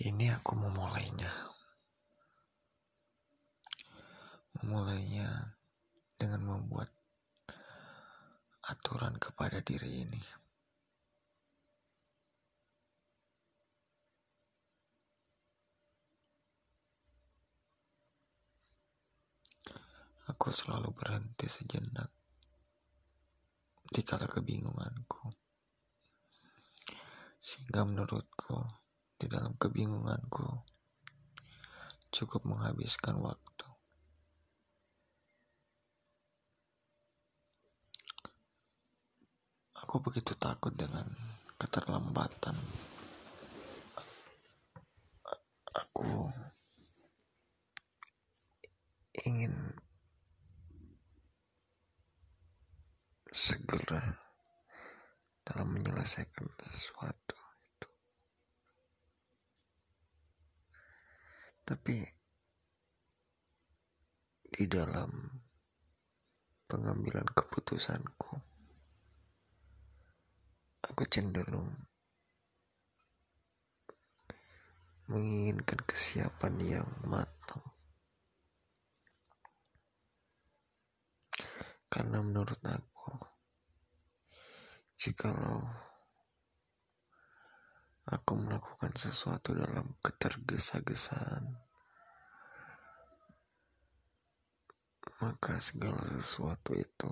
Kini aku memulainya. Memulainya dengan membuat aturan kepada diri ini. Aku selalu berhenti sejenak di kala kebingunganku. Sehingga menurutku, di dalam kebingunganku, cukup menghabiskan waktu. Aku begitu takut dengan keterlambatan. Aku ingin segera dalam menyelesaikan sesuatu Tapi di dalam pengambilan keputusanku, aku cenderung menginginkan kesiapan yang matang. Karena menurut aku, jikalau aku melakukan sesuatu dalam ketergesa-gesaan, maka segala sesuatu itu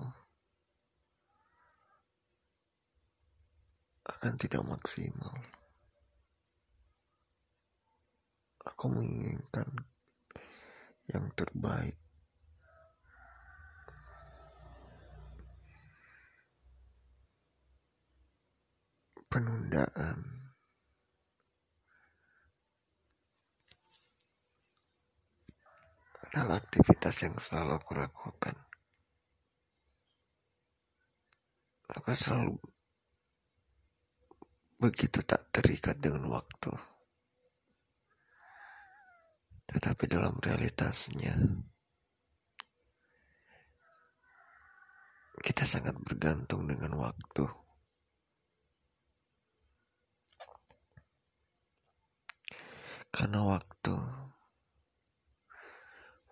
akan tidak maksimal. Aku menginginkan yang terbaik penundaan adalah aktivitas yang selalu aku lakukan. Aku selalu begitu tak terikat dengan waktu. Tetapi dalam realitasnya, kita sangat bergantung dengan waktu. Karena waktu,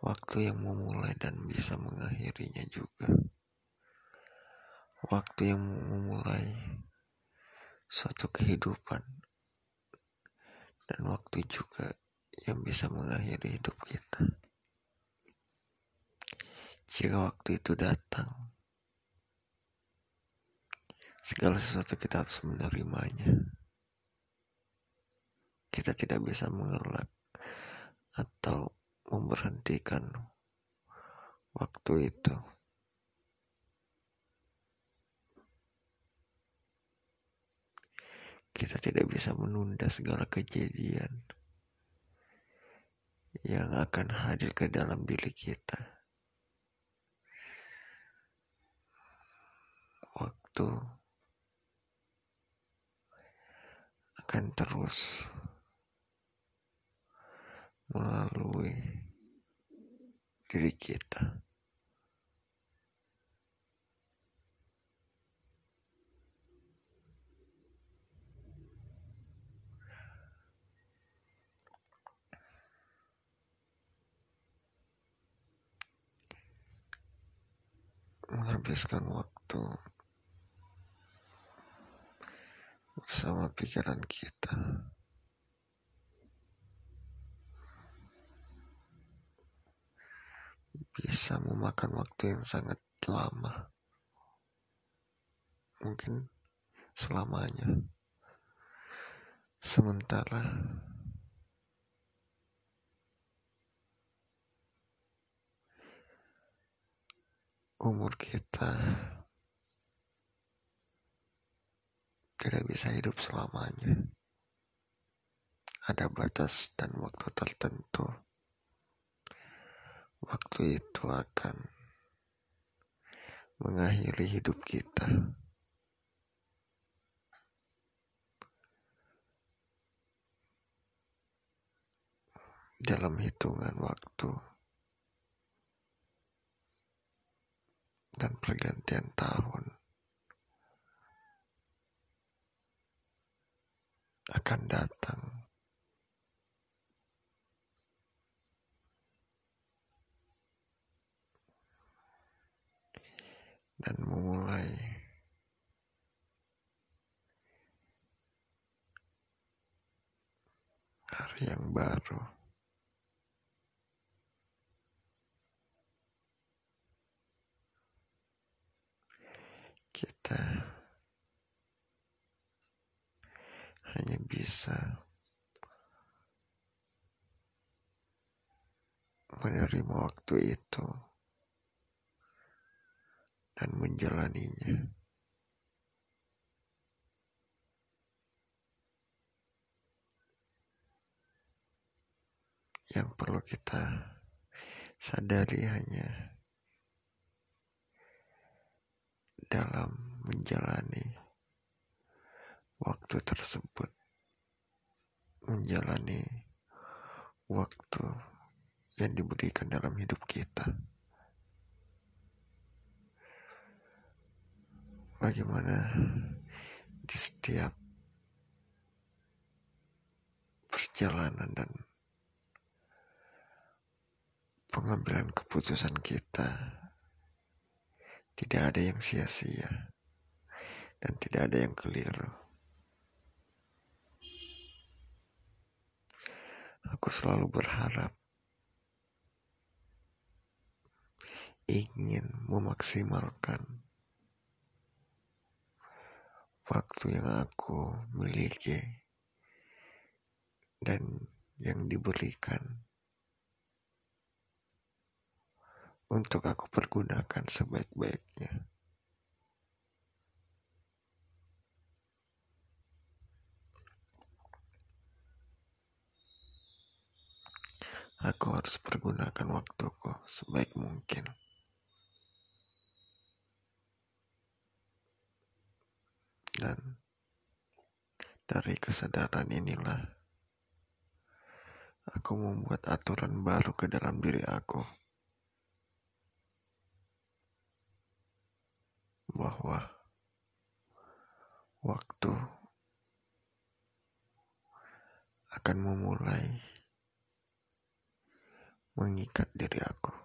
waktu yang memulai dan bisa mengakhirinya juga. Waktu yang memulai suatu kehidupan dan waktu juga yang bisa mengakhiri hidup kita. Jika waktu itu datang, segala sesuatu kita harus menerimanya kita tidak bisa mengelak atau memberhentikan waktu itu. Kita tidak bisa menunda segala kejadian yang akan hadir ke dalam diri kita. Waktu akan terus melalui diri kita. menghabiskan waktu bersama pikiran kita. Bisa memakan waktu yang sangat lama. Mungkin selamanya. Sementara umur kita tidak bisa hidup selamanya. Ada batas dan waktu tertentu waktu itu akan mengakhiri hidup kita. Dalam hitungan waktu. Dan pergantian tahun. Akan datang dan memulai hari yang baru. Kita hanya bisa menerima waktu itu dan menjalaninya. Yang perlu kita sadari hanya dalam menjalani waktu tersebut, menjalani waktu yang diberikan dalam hidup kita. Bagaimana di setiap perjalanan dan pengambilan keputusan kita tidak ada yang sia-sia dan tidak ada yang keliru. Aku selalu berharap ingin memaksimalkan waktu yang aku miliki dan yang diberikan untuk aku pergunakan sebaik-baiknya. Aku harus pergunakan waktuku sebaik mungkin. Dan dari kesadaran inilah aku membuat aturan baru ke dalam diri aku. Bahwa waktu akan memulai mengikat diri aku.